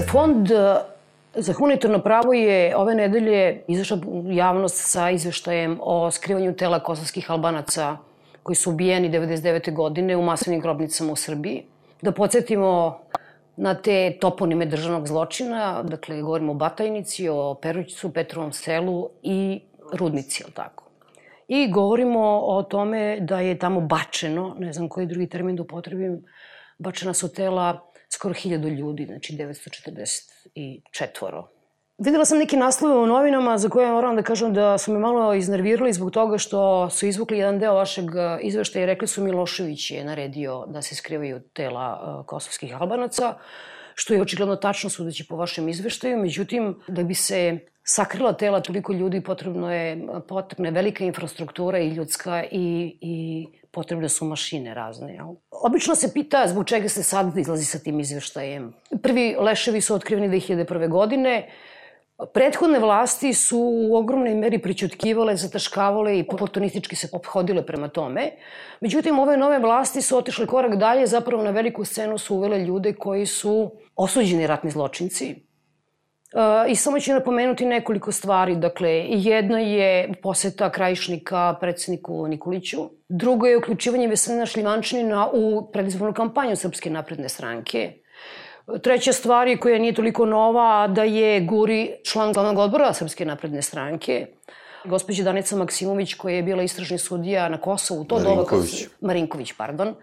Koleginice, fond e, za humanitarno pravo je ove nedelje izašla javnost sa izveštajem o skrivanju tela kosovskih albanaca koji su ubijeni 99. godine u masovnim grobnicama u Srbiji. Da podsjetimo na te toponime državnog zločina, dakle, govorimo o Batajnici, o Perućicu, Petrovom selu i Rudnici, ali tako. I govorimo o tome da je tamo bačeno, ne znam koji drugi termin da upotrebim, bačena su tela skoro hiljadu ljudi, znači 944. Videla sam neki naslove u novinama za koje moram da kažem da su me malo iznervirali zbog toga što su izvukli jedan deo vašeg e, izveštaja i rekli su Milošević je naredio da se skrivaju tela uh, kosovskih albanaca, što je očigledno tačno sudeći po vašem izveštaju. Međutim, da bi se sakrila tela toliko ljudi potrebno je potrebna je velika infrastruktura i ljudska i, i potrebne su mašine razne. Jel? Obično se pita zbog čega se sad izlazi sa tim izveštajem. Prvi leševi su otkriveni 2001. godine, Prethodne vlasti su u ogromnoj meri pričutkivale, zataškavale i oportunistički se obhodile prema tome. Međutim, ove nove vlasti su otišle korak dalje, zapravo na veliku scenu su uvele ljude koji su osuđeni ratni zločinci, I samo ću napomenuti nekoliko stvari. Dakle, jedna je poseta krajišnika predsedniku Nikoliću. Drugo je uključivanje Veselina Šljivančanina u predizbornu kampanju Srpske napredne stranke. Treća stvar je koja nije toliko nova, da je Guri član glavnog odbora Srpske napredne stranke. Gospođa Danica Maksimović, koja je bila istražni sudija na Kosovu, to doba... Marinković, pardon.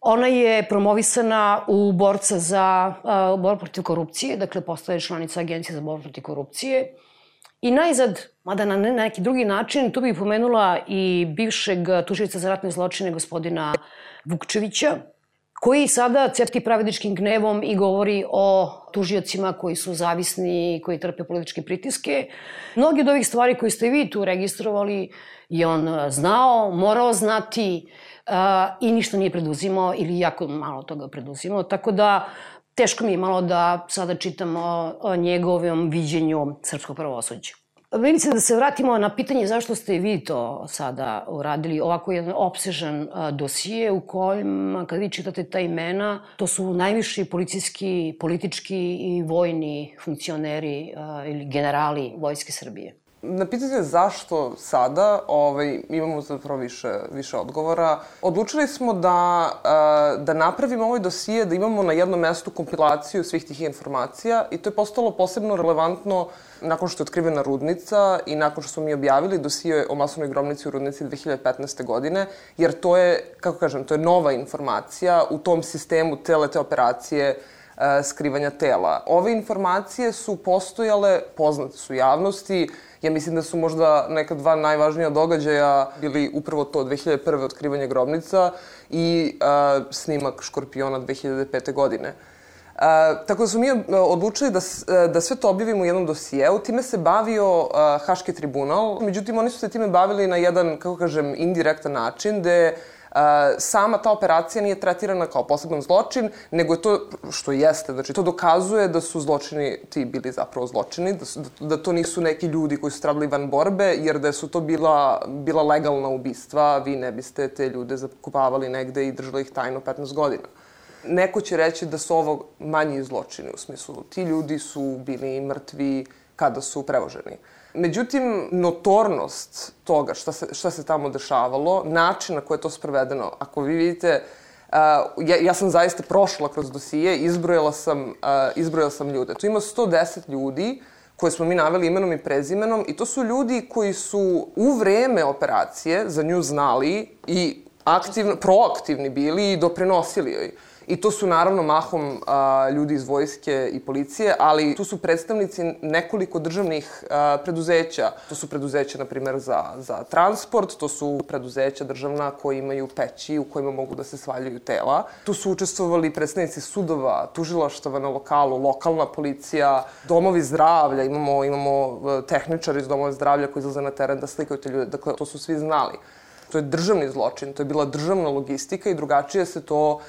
Ona je promovisana u borca za uh, borbu protiv korupcije, dakle postaje članica Agencije za borbu protiv korupcije. I najzad, mada na neki drugi način, tu bih pomenula i bivšeg tuživica za ratne zločine gospodina Vukčevića, koji sada cepti pravedničkim gnevom i govori o tužiocima koji su zavisni koji trpe političke pritiske. Mnogi od ovih stvari koje ste vi tu registrovali je on e, znao, morao znati uh, i ništa nije preduzimao ili jako malo toga preduzimao. Tako da teško mi je malo da sada čitam o, o njegovom viđenju srpskog pravosuđa. Milice, da se vratimo na pitanje zašto ste vi to sada uradili, ovako jedan opsežan dosije u kojem, kad vi čitate ta imena, to su najviši policijski, politički i vojni funkcioneri ili generali Vojske Srbije. Na pitanje zašto sada, ovaj, imamo zapravo više, više odgovora. Odlučili smo da, da napravimo ovaj dosije, da imamo na jednom mestu kompilaciju svih tih informacija i to je postalo posebno relevantno nakon što je otkrivena rudnica i nakon što smo mi objavili dosije o masovnoj grobnici u rudnici 2015. godine, jer to je, kako kažem, to je nova informacija u tom sistemu cele te operacije skrivanja tela. Ove informacije su postojale, poznate su javnosti, Ja mislim da su možda neka dva najvažnija događaja bili upravo to 2001. otkrivanje grobnica i uh, snimak Škorpiona 2005. godine. Uh, tako da smo mi odlučili da, da sve to objavimo u jednom dosijeu. Time se bavio uh, Haški tribunal, međutim oni su se time bavili na jedan, kako kažem, indirektan način, gde sama ta operacija nije tretirana kao poseban zločin, nego je to, što jeste, znači to dokazuje da su zločini ti bili zapravo zločini, da, su, da, da to nisu neki ljudi koji su stradali van borbe, jer da su to bila, bila legalna ubistva, vi ne biste te ljude zakupavali negde i držali ih tajno 15 godina. Neko će reći da su ovo manji zločini, u smislu ti ljudi su bili mrtvi kada su prevoženi. Međutim, notornost toga šta se, šta se tamo dešavalo, način na koje je to sprovedeno, ako vi vidite, Uh, ja, ja sam zaista prošla kroz dosije, izbrojala sam, uh, izbrojala sam ljude. Tu ima 110 ljudi koje smo mi naveli imenom i prezimenom i to su ljudi koji su u vreme operacije za nju znali i aktivno, proaktivni bili i doprinosili joj. I to su naravno mahom a, ljudi iz vojske i policije, ali tu su predstavnici nekoliko državnih a, preduzeća. To su preduzeća, na primer, za, za transport, to su preduzeća državna koji imaju peći u kojima mogu da se svaljaju tela. Tu su učestvovali predstavnici sudova, tužilaštava na lokalu, lokalna policija, domovi zdravlja, imamo, imamo tehničari iz domova zdravlja koji izlaze na teren da slikaju te ljude. Dakle, to su svi znali. To je državni zločin, to je bila državna logistika i drugačije se to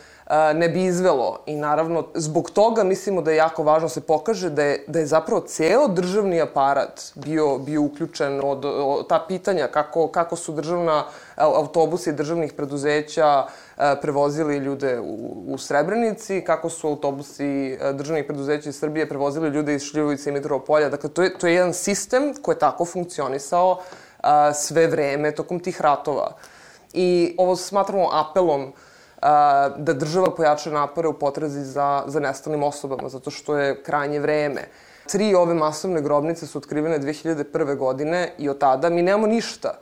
ne bi izvelo. I naravno, zbog toga mislimo da je jako važno da se pokaže da je, da je zapravo ceo državni aparat bio, bio uključen od, od ta pitanja kako, kako su državna autobusi državnih preduzeća prevozili ljude u, u Srebrenici, kako su autobusi državnih preduzeća iz Srbije prevozili ljude iz Šljivovice i Mitropolja. Dakle, to je, to je jedan sistem koji je tako funkcionisao sve vreme tokom tih ratova. I ovo smatramo apelom da država pojača napore u potrazi za, za nestalim osobama, zato što je krajnje vreme. Tri ove masovne grobnice su otkrivene 2001. godine i od tada mi nemamo ništa.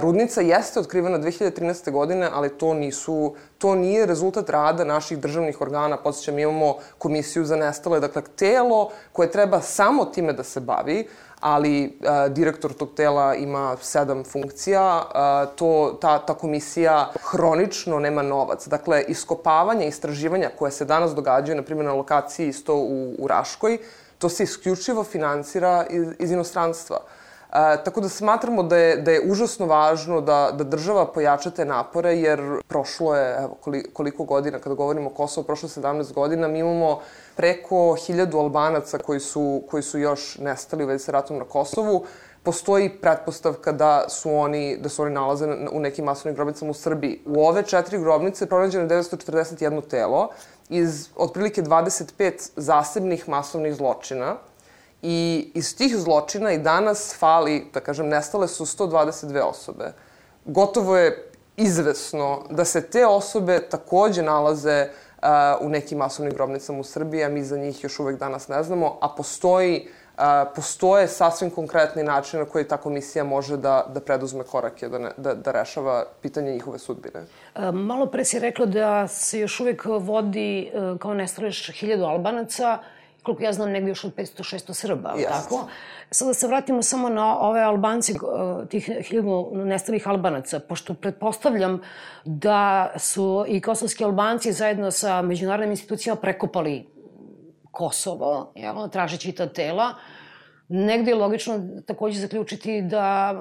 Rudnica jeste otkrivena 2013. godine, ali to nisu, to nije rezultat rada naših državnih organa. Podsećam, imamo komisiju za nestale, dakle, telo koje treba samo time da se bavi, ali a, direktor tog tela ima sedam funkcija, a, to, ta, ta komisija hronično nema novac. Dakle, iskopavanje, istraživanja koje se danas događaju, na primjer na lokaciji isto u, u Raškoj, to se isključivo finansira iz, iz inostranstva. E, tako da smatramo da je, da je užasno važno da, da država pojača te napore, jer prošlo je, evo, koliko godina, kada govorimo o Kosovo, prošlo 17 godina, mi imamo preko hiljadu Albanaca koji su, koji su još nestali u vezi sa ratom na Kosovu. Postoji pretpostavka da su oni, da su oni nalaze u nekim masovnim grobnicama u Srbiji. U ove četiri grobnice pronađeno je 941 telo iz otprilike 25 zasebnih masovnih zločina I iz tih zločina i danas fali, da kažem, nestale su 122 osobe. Gotovo je izvesno da se te osobe takođe nalaze uh, u nekim masovnim grobnicama u Srbiji, a mi za njih još uvek danas ne znamo, a postoji Uh, postoje sasvim konkretni način na koji ta komisija može da, da preduzme korake, da, ne, da, da rešava pitanje njihove sudbine. Uh, malo pre si rekla da se još uvek vodi uh, kao nestaleš hiljadu Albanaca, koliko ja znam, negde još od 500-600 Srba, Jest. tako? Sada da se vratimo samo na ove Albanci, uh, tih hiljadu nestalih Albanaca, pošto pretpostavljam da su i kosovski Albanci zajedno sa međunarodnim institucijama prekopali Kosovo, jel, tražeći ta tela, Negde je logično takođe zaključiti da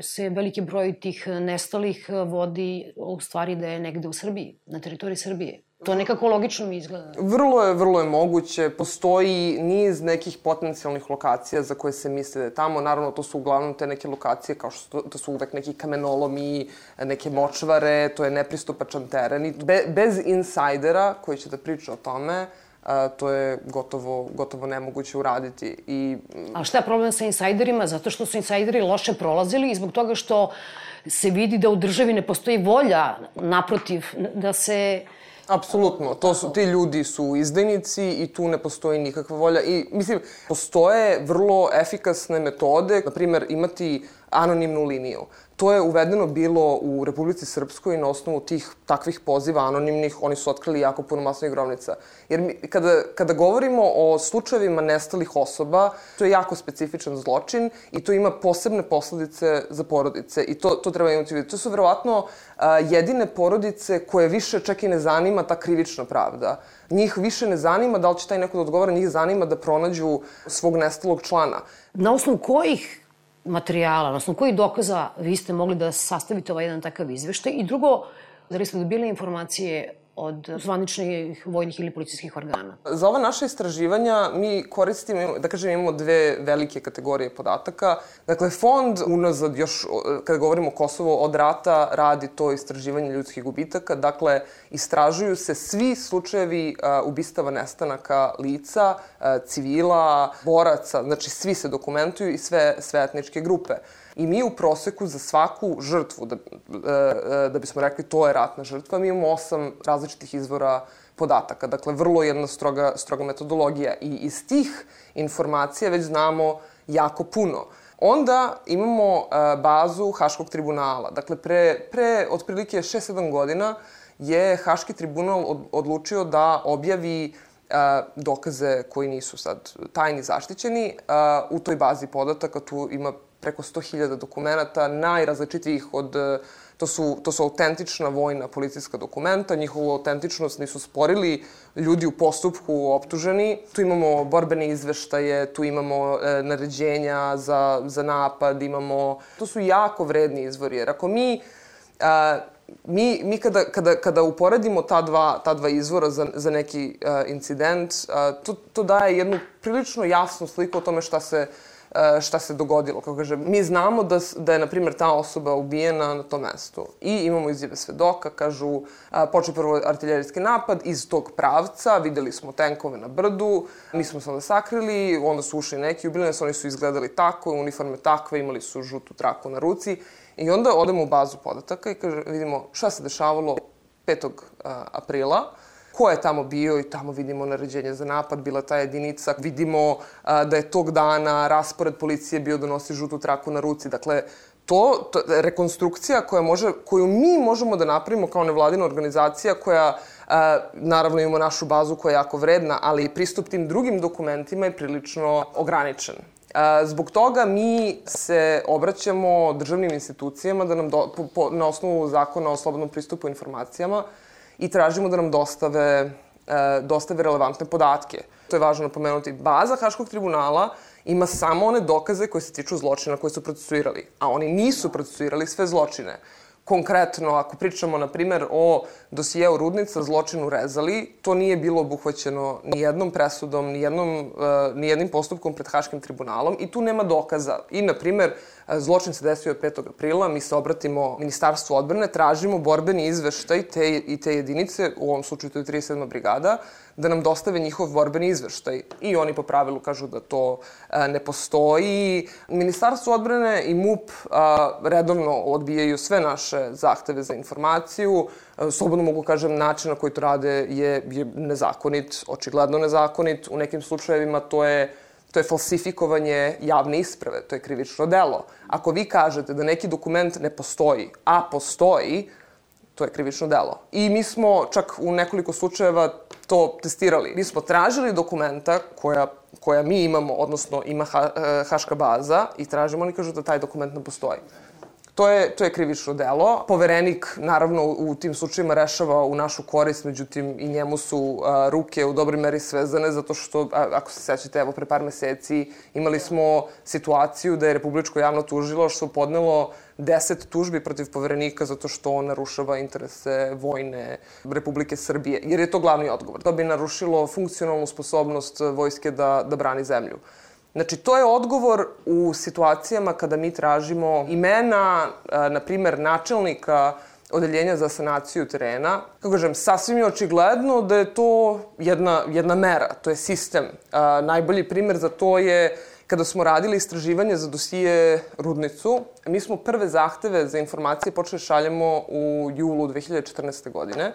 se veliki broj tih nestalih vodi u stvari da je negde u Srbiji, na teritoriji Srbije. To nekako logično mi izgleda. Vrlo je, vrlo je moguće. Postoji niz nekih potencijalnih lokacija za koje se misle da je tamo. Naravno, to su uglavnom te neke lokacije kao što to su uvek neki kamenolomi, neke močvare, to je nepristupačan teren. I be, bez insajdera koji će da priča o tome, a, to je gotovo, gotovo nemoguće uraditi. I... A šta je problem sa insajderima? Zato što su insajderi loše prolazili i zbog toga što se vidi da u državi ne postoji volja, naprotiv, da se Apsolutno, to su, ti ljudi su izdajnici i tu ne postoji nikakva volja. I, mislim, postoje vrlo efikasne metode, na primer, imati anonimnu liniju. To je uvedeno bilo u Republici Srpskoj na osnovu tih takvih poziva anonimnih, oni su otkrili jako puno masovnih grobnica. Jer mi, kada, kada govorimo o slučajevima nestalih osoba, to je jako specifičan zločin i to ima posebne posledice za porodice i to, to treba imati vidjeti. To su verovatno a, jedine porodice koje više čak i ne zanima ta krivična pravda. Njih više ne zanima da li će taj neko da odgovara, njih zanima da pronađu svog nestalog člana. Na osnovu kojih materijala, odnosno koji dokaza vi ste mogli da sastavite ovaj jedan takav izveštaj? I drugo, da li ste dobili informacije od zvaničnih vojnih ili policijskih organa. Za ova naše istraživanja mi koristimo, da kažem, imamo dve velike kategorije podataka. Dakle, fond unazad još, kada govorimo o Kosovo, od rata radi to istraživanje ljudskih gubitaka. Dakle, istražuju se svi slučajevi uh, ubistava nestanaka lica, civila, boraca, znači svi se dokumentuju i sve, sve etničke grupe. I mi u proseku za svaku žrtvu, da, e, e, da bismo rekli to je ratna žrtva, mi imamo osam različitih izvora podataka. Dakle, vrlo jedna stroga, stroga metodologija. I iz tih informacija već znamo jako puno. Onda imamo uh, bazu Haškog tribunala. Dakle, pre, pre otprilike 6-7 godina je Haški tribunal od, odlučio da objavi dokaze koji nisu sad tajni zaštićeni. U toj bazi podataka tu ima preko 100.000 dokumenta, najrazličitijih od to su, to su autentična vojna policijska dokumenta, njihovu autentičnost nisu sporili ljudi u postupku optuženi. Tu imamo borbene izveštaje, tu imamo e, naređenja za, za napad, imamo... To su jako vredni izvori, jer ako mi a, mi, mi kada, kada, kada uporedimo ta dva, ta dva izvora za, za neki uh, incident, uh, to, to daje jednu prilično jasnu sliku o tome šta se, šta se dogodilo. Kako kaže, mi znamo da, da je, na primjer, ta osoba ubijena na tom mestu. I imamo izjave svedoka, kažu, uh, počeo prvo artiljerijski napad iz tog pravca, videli smo tenkove na brdu, mi smo se onda sakrili, onda su ušli neki, ubili nas, oni su izgledali tako, uniforme takve, imali su žutu traku na ruci I onda odemo u bazu podataka i kaže, vidimo šta se dešavalo 5. aprila, ko je tamo bio i tamo vidimo naređenje za napad, bila ta jedinica, vidimo a, da je tog dana raspored policije bio da nosi žutu traku na ruci. Dakle, to, to rekonstrukcija koja može, koju mi možemo da napravimo kao nevladina organizacija koja a, naravno imamo našu bazu koja je jako vredna, ali pristup tim drugim dokumentima je prilično ograničen. Zbog toga mi se obraćamo državnim institucijama da nam do, po, po, na osnovu zakona o slobodnom pristupu informacijama i tražimo da nam dostave, e, dostave relevantne podatke. To je važno napomenuti. Baza Haškog tribunala ima samo one dokaze koje se tiču zločina koje su procesuirali, a oni nisu procesuirali sve zločine. Konkretno, ako pričamo, na primer, o dosijeu Rudnica, zločinu Rezali, to nije bilo obuhvaćeno ni jednom presudom, ni, jednom, uh, ni jednim postupkom pred Haškim tribunalom i tu nema dokaza. I, na primer, zločin se desio 5. aprila, mi se obratimo Ministarstvu odbrane, tražimo borbeni izveštaj te, i te jedinice, u ovom slučaju to je 37. brigada, da nam dostave njihov borbeni izveštaj. I oni po pravilu kažu da to a, ne postoji. Ministarstvo odbrane i MUP a, redovno odbijaju sve naše zahteve za informaciju. A, slobodno mogu kažem, način na koji to rade je, je nezakonit, očigledno nezakonit. U nekim slučajevima to je to je falsifikovanje javne isprave, to je krivično delo. Ako vi kažete da neki dokument ne postoji, a postoji, to je krivično delo. I mi smo čak u nekoliko slučajeva to testirali. Mi smo tražili dokumenta koja, koja mi imamo, odnosno ima ha, eh, Haška baza i tražimo, oni kažu da taj dokument ne postoji. To je, to je krivično delo. Poverenik, naravno, u tim slučajima rešava u našu korist, međutim, i njemu su a, ruke u dobroj meri svezane, zato što, a, ako se sećate, evo, pre par meseci imali smo situaciju da je Republičko javno tužilaštvo podnelo deset tužbi protiv poverenika zato što on narušava interese vojne Republike Srbije, jer je to glavni odgovor. To bi narušilo funkcionalnu sposobnost vojske da, da brani zemlju. Znači, to je odgovor u situacijama kada mi tražimo imena, na primer, načelnika odeljenja za sanaciju terena. Kako kažem, sasvim je očigledno da je to jedna, jedna mera, to je sistem. A, najbolji primer za to je kada smo radili istraživanje za dosije Rudnicu, mi smo prve zahteve za informacije počeli šaljemo u julu 2014. godine.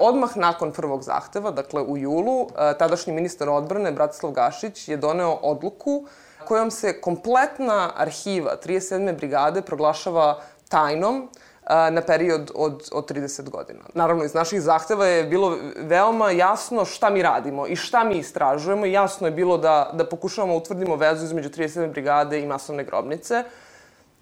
Odmah nakon prvog zahteva, dakle u julu, e, tadašnji ministar odbrane Bratislav Gašić je doneo odluku kojom se kompletna arhiva 37. brigade proglašava tajnom e, na period od, od 30 godina. Naravno, iz naših zahteva je bilo veoma jasno šta mi radimo i šta mi istražujemo. Jasno je bilo da, da pokušavamo da utvrdimo vezu između 37. brigade i masovne grobnice.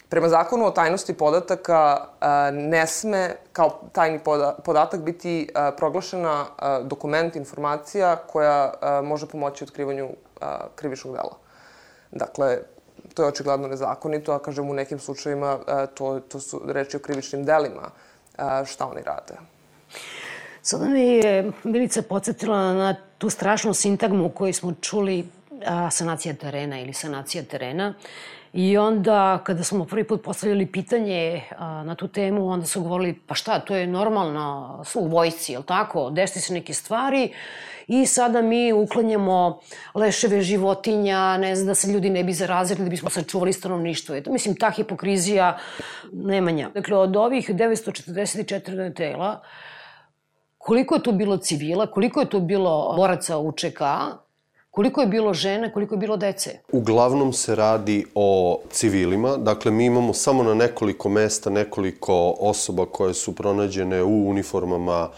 Prema zakonu o tajnosti podataka ne sme kao tajni podatak biti proglašena dokument, informacija koja može pomoći otkrivanju krivičnog dela. Dakle, to je očigledno nezakonito, a kažem u nekim slučajima to, to su reči o krivičnim delima. Šta oni rade? Sada mi je Milica podsjetila na tu strašnu sintagmu koju smo čuli a, sanacija terena ili sanacija terena. I onda, kada smo prvi put postavljali pitanje a, na tu temu, onda su govorili, pa šta, to je normalno u vojci, je li tako? Desi se neke stvari i sada mi uklanjamo leševe životinja, ne znam, da se ljudi ne bi zarazili, da bismo sačuvali stanovništvo. Eto, mislim, ta hipokrizija nemanja. Dakle, od ovih 944 tela, koliko je tu bilo civila, koliko je tu bilo boraca UČK, Koliko je bilo žene, koliko je bilo dece? Uglavnom se radi o civilima. Dakle, mi imamo samo na nekoliko mesta nekoliko osoba koje su pronađene u uniformama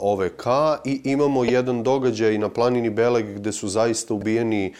OVK i imamo jedan događaj na planini Beleg gde su zaista ubijeni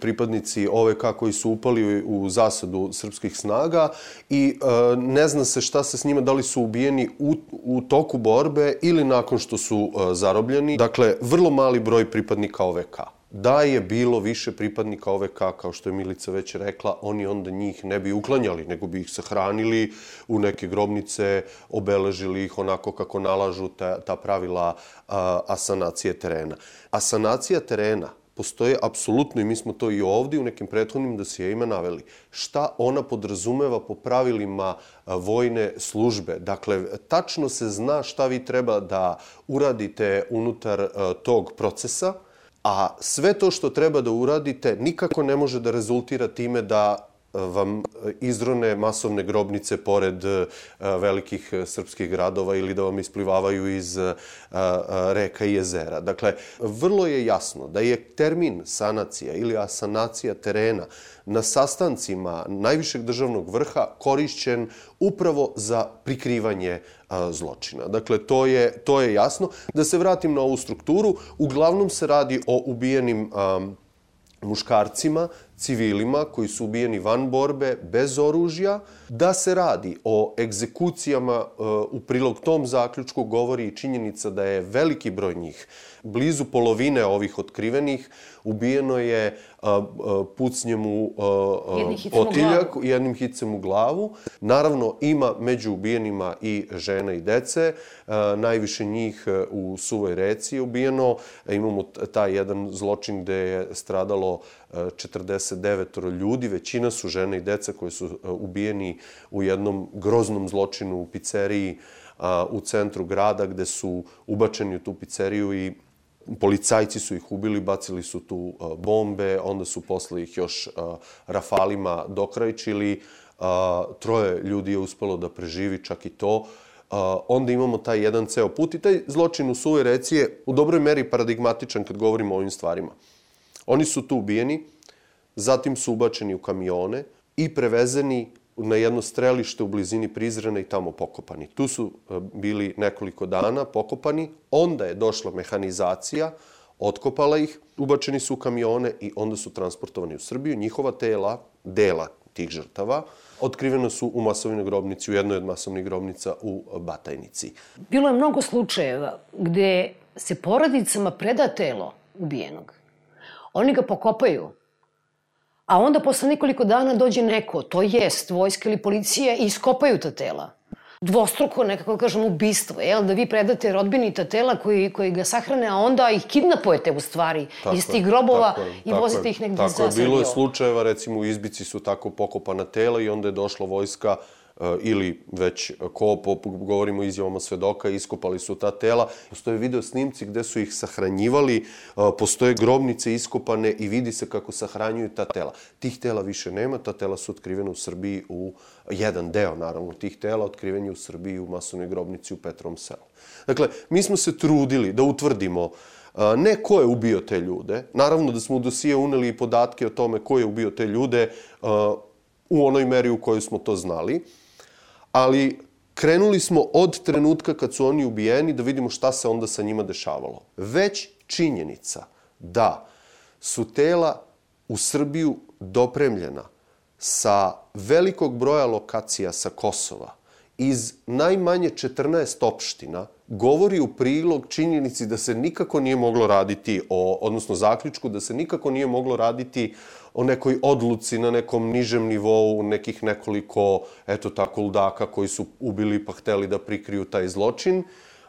pripadnici OVK koji su upali u zasadu srpskih snaga i ne zna se šta se s njima, da li su ubijeni u, u toku borbe ili nakon što su zarobljeni. Dakle, vrlo mali broj pripadnika OVK. Da je bilo više pripadnika OVK, kao što je Milica već rekla, oni onda njih ne bi uklanjali, nego bi ih sahranili u neke grobnice, obeležili ih onako kako nalažu ta, ta pravila a, asanacije terena. Asanacija terena postoje apsolutno, i mi smo to i ovde u nekim prethodnim dosijejima naveli, šta ona podrazumeva po pravilima vojne službe. Dakle, tačno se zna šta vi treba da uradite unutar tog procesa, a sve to što treba da uradite nikako ne može da rezultira time da vam izrone masovne grobnice pored e, velikih srpskih gradova ili da vam isplivavaju iz e, reka i jezera. Dakle, vrlo je jasno da je termin sanacija ili asanacija terena na sastancima najvišeg državnog vrha korišćen upravo za prikrivanje zločina. Dakle, to je, to je jasno. Da se vratim na ovu strukturu, uglavnom se radi o ubijenim muškarcima, civilima koji su ubijeni van borbe, bez oružja. Da se radi o egzekucijama e, u prilog tom zaključku govori i činjenica da je veliki broj njih, blizu polovine ovih otkrivenih, ubijeno je pucnjem u otiljak, jednim hicem u glavu. Naravno, ima među ubijenima i žene i dece. Najviše njih e, u Suvoj reci je ubijeno. Imamo taj jedan zločin gde je stradalo 49 ljudi. Većina su žene i deca koje su e, ubijeni u jednom groznom zločinu u pizzeriji u centru grada gde su ubačeni u tu pizzeriju i Policajci su ih ubili, bacili su tu bombe, onda su posle ih još rafalima dokrajčili. Troje ljudi je uspelo da preživi čak i to. Onda imamo taj jedan ceo put i taj zločin u suvoj reci je u dobroj meri paradigmatičan kad govorimo o ovim stvarima. Oni su tu ubijeni, zatim su ubačeni u kamione i prevezeni na jedno strelište u blizini Prizrena i tamo pokopani. Tu su e, bili nekoliko dana pokopani, onda je došla mehanizacija, otkopala ih, ubačeni su u kamione i onda su transportovani u Srbiju. Njihova tela, dela tih žrtava, otkriveno su u masovnoj grobnici, u jednoj od masovnih grobnica u Batajnici. Bilo je mnogo slučajeva gde se porodicama preda telo ubijenog. Oni ga pokopaju, a onda posle nekoliko dana dođe neko, to jest vojska ili policija, i iskopaju ta tela. Dvostruko, nekako kažem, ubistvo, jel? Da vi predate rodbini ta tela koji, koji ga sahrane, a onda ih kidnapujete u stvari tako iz tih grobova tako i vozite ih negde za Tako je, bilo je slučajeva, recimo u izbici su tako pokopana tela i onda je došla vojska ili već ko, po, govorimo izjavama svedoka, iskopali su ta tela. Postoje video snimci gde su ih sahranjivali, eh, postoje grobnice iskopane i vidi se kako sahranjuju ta tela. Tih tela više nema, ta tela su otkrivene u Srbiji u jedan deo, naravno, tih tela otkriven je u Srbiji u masovnoj grobnici u Petrovom selu. Dakle, mi smo se trudili da utvrdimo eh, ne ko je ubio te ljude, naravno da smo u dosije uneli i podatke o tome ko je ubio te ljude u onoj meri u kojoj smo to znali, ali krenuli smo od trenutka kad su oni ubijeni da vidimo šta se onda sa njima dešavalo. Već činjenica da su tela u Srbiju dopremljena sa velikog broja lokacija sa Kosova iz najmanje 14 opština govori u prilog činjenici da se nikako nije moglo raditi o, odnosno zaključku da se nikako nije moglo raditi o nekoj odluci na nekom nižem nivou nekih nekoliko, eto tako, ludaka koji su ubili pa hteli da prikriju taj zločin.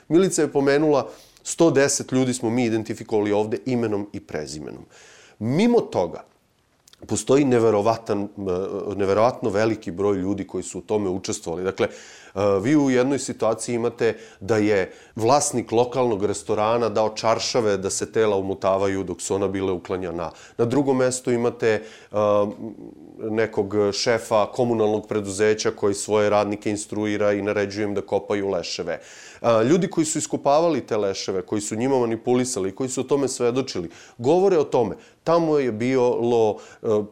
Milica je pomenula 110 ljudi smo mi identifikovali ovde imenom i prezimenom. Mimo toga, postoji neverovatan, neverovatno veliki broj ljudi koji su u tome učestvovali. Dakle, vi u jednoj situaciji imate da je vlasnik lokalnog restorana dao čaršave da se tela umutavaju dok su ona bile uklanjana. Na drugom mestu imate nekog šefa komunalnog preduzeća koji svoje radnike instruira i naređuje im da kopaju leševe. Ljudi koji su iskopavali te leševe, koji su njima manipulisali, koji su o tome svedočili, govore o tome. Tamo je bilo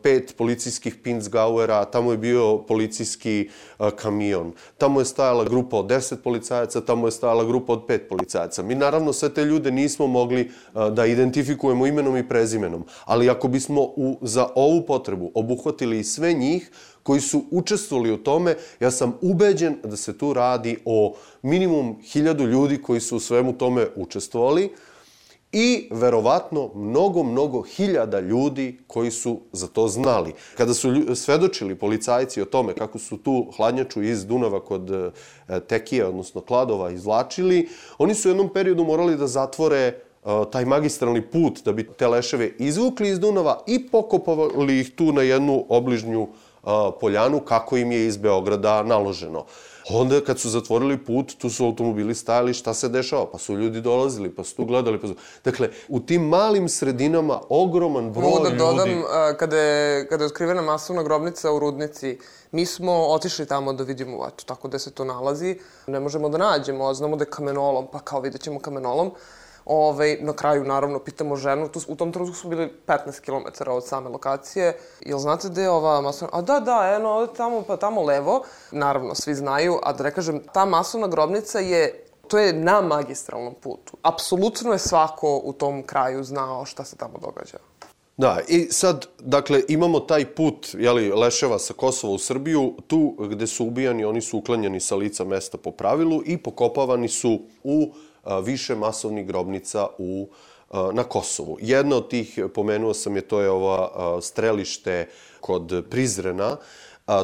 pet policijskih Pinsgauera, tamo je bio policijski kamion, tamo je stajala grupa od 10 policajaca, tamo je stajala grupa od pet policajaca. Mi naravno sve te ljude nismo mogli da identifikujemo imenom i prezimenom, ali ako bismo u, za ovu potrebu obuhvatili i sve njih koji su učestvovali u tome, ja sam ubeđen da se tu radi o minimum hiljadu ljudi koji su u svemu tome učestvovali i verovatno mnogo, mnogo hiljada ljudi koji su za to znali. Kada su svedočili policajci o tome kako su tu hladnjaču iz Dunava kod e, Tekije, odnosno Kladova, izvlačili, oni su u jednom periodu morali da zatvore e, taj magistralni put da bi te leševe izvukli iz Dunava i pokopali ih tu na jednu obližnju poljanu kako im je iz Beograda naloženo. Onda kad su zatvorili put, tu su automobili stajali, šta se dešava? Pa su ljudi dolazili, pa su tu gledali. Pa su... Dakle, u tim malim sredinama ogroman broj Mogu da dodam, ljudi... kada je, kada je otkrivena masovna grobnica u Rudnici, mi smo otišli tamo da vidimo, eto, tako da se to nalazi. Ne možemo da nađemo, znamo da je kamenolom, pa kao vidjet ćemo kamenolom. Ove, na kraju, naravno, pitamo ženu, tu, u tom trenutku smo bili 15 km od same lokacije. Jel znate gde je ova masovna... A da, da, eno, tamo, pa tamo levo. Naravno, svi znaju, a da ne kažem, ta masovna grobnica je to je na magistralnom putu. Apsolutno je svako u tom kraju znao šta se tamo događa. Da, i sad, dakle, imamo taj put, jeli, Leševa sa Kosova u Srbiju, tu gde su ubijani, oni su uklanjani sa lica mesta po pravilu i pokopavani su u više masovnih grobnica u na Kosovu. Jedna od tih, pomenuo sam je, to je ova strelište kod Prizrena.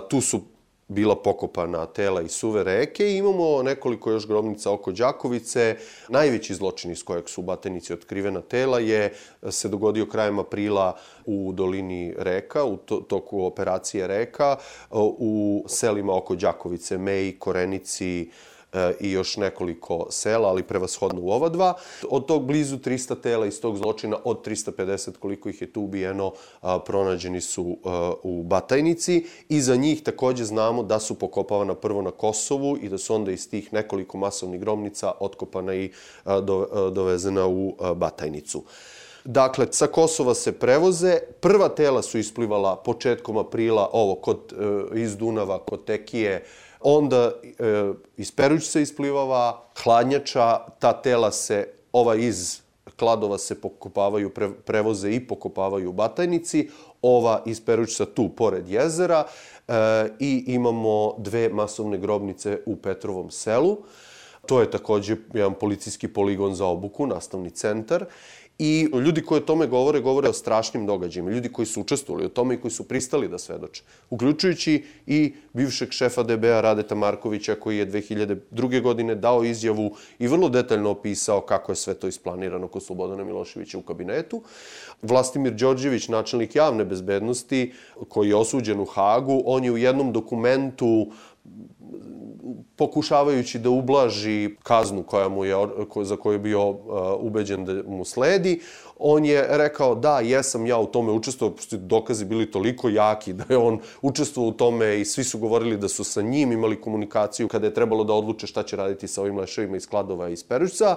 Tu su bila pokopana tela i suve reke imamo nekoliko još grobnica oko Đakovice. Najveći zločin iz kojeg su Batenici otkrivena tela je se dogodio krajem aprila u dolini reka, u toku operacije reka, u selima oko Đakovice, Meji, Korenici, i još nekoliko sela, ali prevashodno u ova dva. Od tog blizu 300 tela iz tog zločina, od 350 koliko ih je tu ubijeno, pronađeni su e, u Batajnici i za njih takođe znamo da su pokopavana prvo na Kosovu i da su onda iz tih nekoliko masovnih grobnica otkopana i dovezena u Batajnicu. Dakle, sa Kosova se prevoze. Prva tela su isplivala početkom aprila, ovo, kod, e, iz Dunava, kod Tekije, onda e, iz Peruć isplivava, hladnjača, ta tela se, ova iz kladova se pokopavaju, pre, prevoze i pokopavaju u Batajnici, ova iz Perućca tu, pored jezera, e, i imamo dve masovne grobnice u Petrovom selu. To je takođe jedan policijski poligon za obuku, nastavni centar. I ljudi koji o tome govore, govore o strašnim događajima. Ljudi koji su učestvovali o tome i koji su pristali da svedoče. Uključujući i bivšeg šefa DBA Radeta Markovića koji je 2002. godine dao izjavu i vrlo detaljno opisao kako je sve to isplanirano kod Slobodana Miloševića u kabinetu. Vlastimir Đorđević, načelnik javne bezbednosti, koji je osuđen u Hagu, on je u jednom dokumentu pokušavajući da ublaži kaznu koja mu je, za koju je bio uh, ubeđen da mu sledi, on je rekao da, jesam ja u tome učestvovao, pošto dokazi bili toliko jaki da je on učestvovao u tome i svi su govorili da su sa njim imali komunikaciju kada je trebalo da odluče šta će raditi sa ovim leševima iz Kladova i iz Perućca.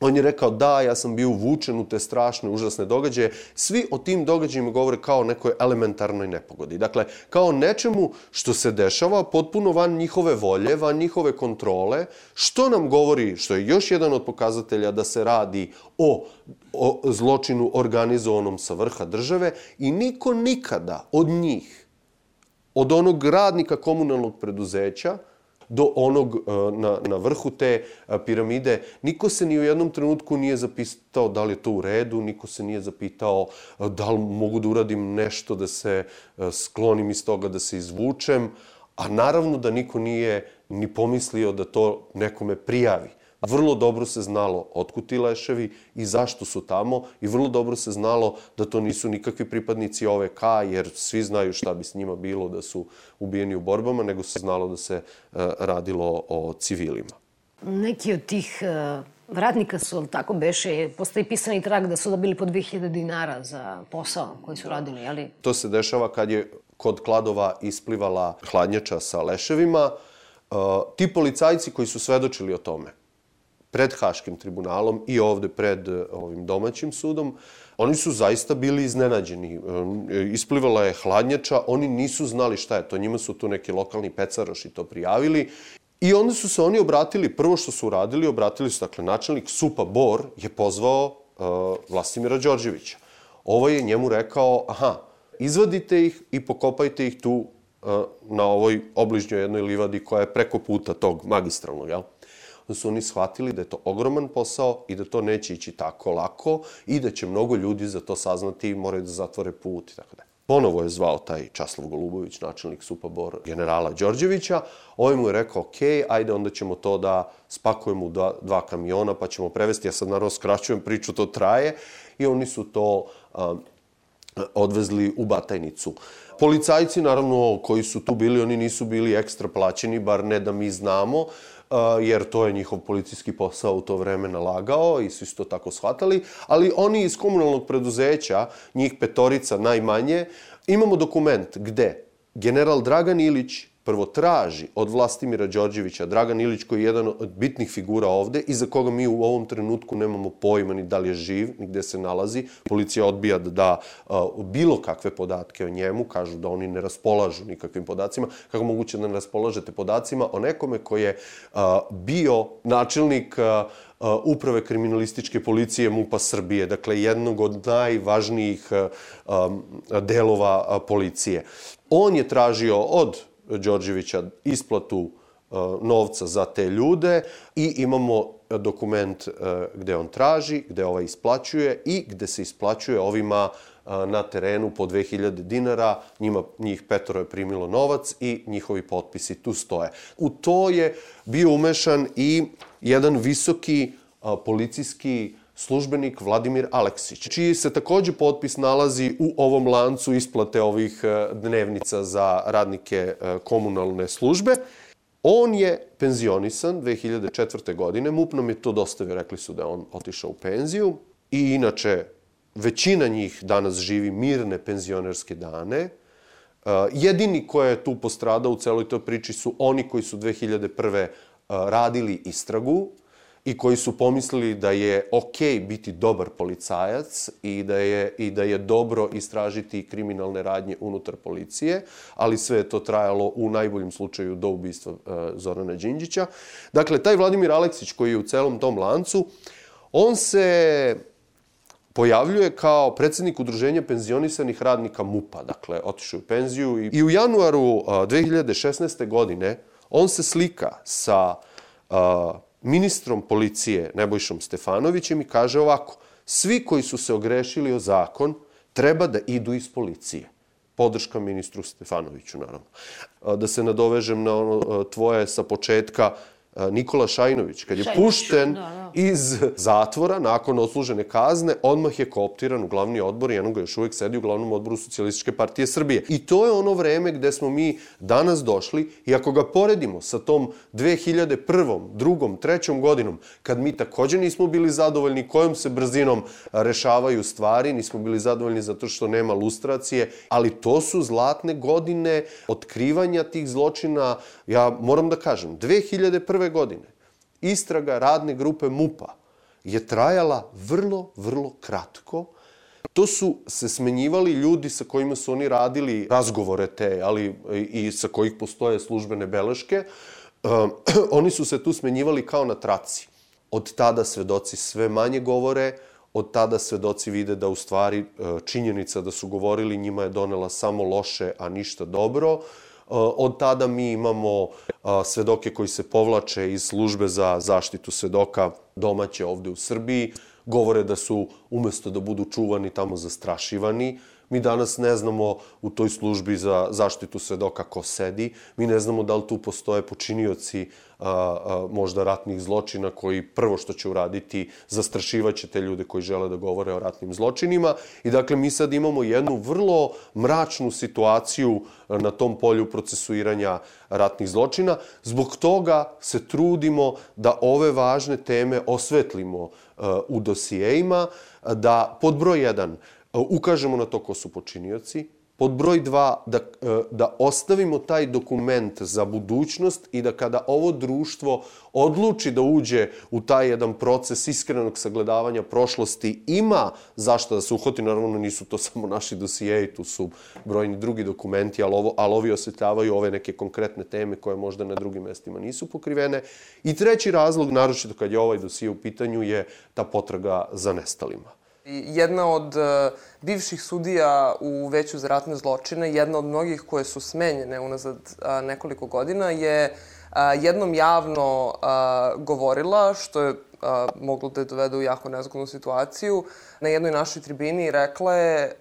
On je rekao da, ja sam bio uvučen u te strašne, užasne događaje. Svi o tim događajima govore kao nekoj elementarnoj nepogodi. Dakle, kao nečemu što se dešava potpuno van njihove volje, van njihove kontrole, što nam govori, što je još jedan od pokazatelja da se radi o, o zločinu organizovanom sa vrha države i niko nikada od njih, od onog radnika komunalnog preduzeća, do onog e, na, na vrhu te e, piramide. Niko se ni u jednom trenutku nije zapitao da li je to u redu, niko se nije zapitao e, da li mogu da uradim nešto da se sklonim iz toga, da se izvučem, a naravno da niko nije ni pomislio da to nekome prijavi. Vrlo dobro se znalo otkud ti leševi i zašto su tamo i vrlo dobro se znalo da to nisu nikakvi pripadnici OVK, jer svi znaju šta bi s njima bilo da su ubijeni u borbama, nego se znalo da se e, radilo o civilima. Neki od tih uh, vratnika su, ali tako beše, postoji pisani trag da su dobili po 2000 dinara za posao koji su radili, ali... To se dešava kad je kod Kladova isplivala hladnjača sa leševima. Uh, ti policajci koji su svedočili o tome, pred Haškim tribunalom i ovde pred e, ovim domaćim sudom, oni su zaista bili iznenađeni. E, isplivala je hladnjača, oni nisu znali šta je to. Njima su tu neki lokalni pecaroši to prijavili I onda su se oni obratili, prvo što su uradili, obratili su, dakle, načelnik Supa Bor je pozvao uh, Vlastimira Đorđevića. Ovo je njemu rekao, aha, izvadite ih i pokopajte ih tu uh, na ovoj obližnjoj jednoj livadi koja je preko puta tog magistralnog, jel? da su oni shvatili da je to ogroman posao i da to neće ići tako lako i da će mnogo ljudi za to saznati i moraju da zatvore put i tako da. Ponovo je zvao taj Časlav Golubović, načelnik Supabor, generala Đorđevića. Ovaj mu je rekao, ok, ajde, onda ćemo to da spakujemo u dva, dva kamiona, pa ćemo prevesti. Ja sad naravno skraćujem priču, to traje. I oni su to um, odvezli u Batajnicu. Policajci, naravno, koji su tu bili, oni nisu bili ekstra plaćeni, bar ne da mi znamo, jer to je njihov policijski posao u to vreme nalagao i su to tako shvatali, ali oni iz komunalnog preduzeća, njih petorica najmanje, imamo dokument gde general Dragan Ilić prvo traži od Vlastimira Đorđevića, Dragan Ilić koji je jedan od bitnih figura ovde i za koga mi u ovom trenutku nemamo pojma ni da li je živ, ni gde se nalazi. Policija odbija da da uh, bilo kakve podatke o njemu, kažu da oni ne raspolažu nikakvim podacima. Kako moguće da ne raspolažete podacima o nekome koji je uh, bio načelnik uh, uprave kriminalističke policije MUPA Srbije, dakle jednog od najvažnijih um, delova policije. On je tražio od Đorđevića isplatu e, novca za te ljude i imamo dokument e, gde on traži, gde ovaj isplaćuje i gde se isplaćuje ovima e, na terenu po 2000 dinara, njima, njih petoro je primilo novac i njihovi potpisi tu stoje. U to je bio umešan i jedan visoki policijski službenik Vladimir Aleksić, čiji se takođe potpis nalazi u ovom lancu isplate ovih e, dnevnica za radnike e, komunalne službe. On je penzionisan 2004. godine, MUP nam je to dostavio, rekli su da on otišao u penziju i inače većina njih danas živi mirne penzionerske dane. E, jedini ko je tu postradao u celoj toj priči su oni koji su 2001. radili istragu, i koji su pomislili da je okej biti dobar policajac i da je, i da je dobro istražiti kriminalne radnje unutar policije, ali sve je to trajalo u najboljem slučaju do ubistva uh, Zorana Đinđića. Dakle, taj Vladimir Aleksić koji je u celom tom lancu, on se pojavljuje kao predsednik udruženja penzionisanih radnika MUPA, dakle, otišao u penziju i, i u januaru uh, 2016. godine on se slika sa uh, ministrom policije Nebojšom Stefanovićem i kaže ovako, svi koji su se ogrešili o zakon treba da idu iz policije. Podrška ministru Stefanoviću, naravno. Da se nadovežem na ono tvoje sa početka, Nikola Šajnović, kad je Šajnović, pušten da, da. iz zatvora nakon odslužene kazne, odmah je kooptiran u glavni odbor i jednog ga još uvek sedi u glavnom odboru Socijalističke partije Srbije. I to je ono vreme gde smo mi danas došli i ako ga poredimo sa tom 2001. drugom, trećom godinom, kad mi takođe nismo bili zadovoljni kojom se brzinom rešavaju stvari, nismo bili zadovoljni zato što nema lustracije, ali to su zlatne godine otkrivanja tih zločina. Ja moram da kažem, 2001 godine istraga radne grupe MUPA je trajala vrlo, vrlo kratko. To su se smenjivali ljudi sa kojima su oni radili razgovore te, ali i sa kojih postoje službene beleške. Um, oni su se tu smenjivali kao na traci. Od tada svedoci sve manje govore, od tada svedoci vide da u stvari uh, činjenica da su govorili njima je donela samo loše, a ništa dobro. Od tada mi imamo svedoke koji se povlače iz službe za zaštitu svedoka domaće ovde u Srbiji. Govore da su, umesto da budu čuvani, tamo zastrašivani. Mi danas ne znamo u toj službi za zaštitu svedoka ko sedi. Mi ne znamo da li tu postoje počinioci a, a, možda ratnih zločina koji prvo što će uraditi zastrašivaće te ljude koji žele da govore o ratnim zločinima. I dakle, mi sad imamo jednu vrlo mračnu situaciju na tom polju procesuiranja ratnih zločina. Zbog toga se trudimo da ove važne teme osvetlimo a, u dosijejima, da pod broj jedan ukažemo na to ko su počinioci, Pod broj dva, da, e, da ostavimo taj dokument za budućnost i da kada ovo društvo odluči da uđe u taj jedan proces iskrenog sagledavanja prošlosti, ima zašto da se uhoti, naravno nisu to samo naši dosijeji, tu su brojni drugi dokumenti, ali, ovo, ali ovi osvetljavaju ove neke konkretne teme koje možda na drugim mestima nisu pokrivene. I treći razlog, naročito kad je ovaj dosije u pitanju, je ta potraga za nestalima. Jedna od uh, bivših sudija u veću za ratne zločine, jedna od mnogih koje su smenjene unazad uh, nekoliko godina, je a, jednom javno govorila, što je moglo da je dovede u jako nezgodnu situaciju, na jednoj našoj tribini rekla je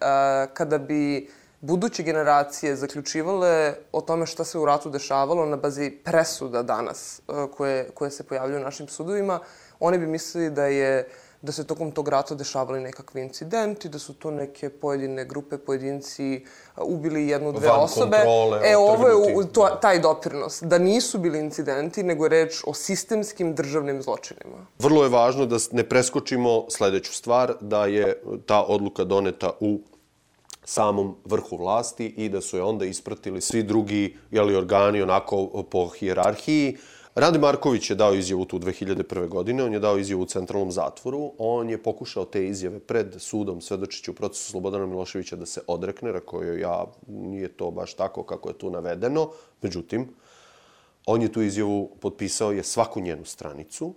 kada bi buduće generacije zaključivale o tome šta se u ratu dešavalo na bazi presuda danas koje, koje se pojavljaju u našim sudovima, oni bi mislili da je da se tokom tog rata dešavali nekakvi incidenti, da su to neke pojedine grupe, pojedinci ubili jednu, dve Van osobe. Kontrole, e, ovo je u, to, taj doprinos. Da nisu bili incidenti, nego je reč o sistemskim državnim zločinima. Vrlo je važno da ne preskočimo sledeću stvar, da je ta odluka doneta u samom vrhu vlasti i da su je onda ispratili svi drugi jeli, organi onako po hijerarhiji. Rade Marković je dao izjavu tu 2001. godine, on je dao izjavu u centralnom zatvoru, on je pokušao te izjave pred sudom svedočići u procesu Slobodana Miloševića da se odrekne, rekao je ja, nije to baš tako kako je tu navedeno, međutim, on je tu izjavu potpisao je svaku njenu stranicu,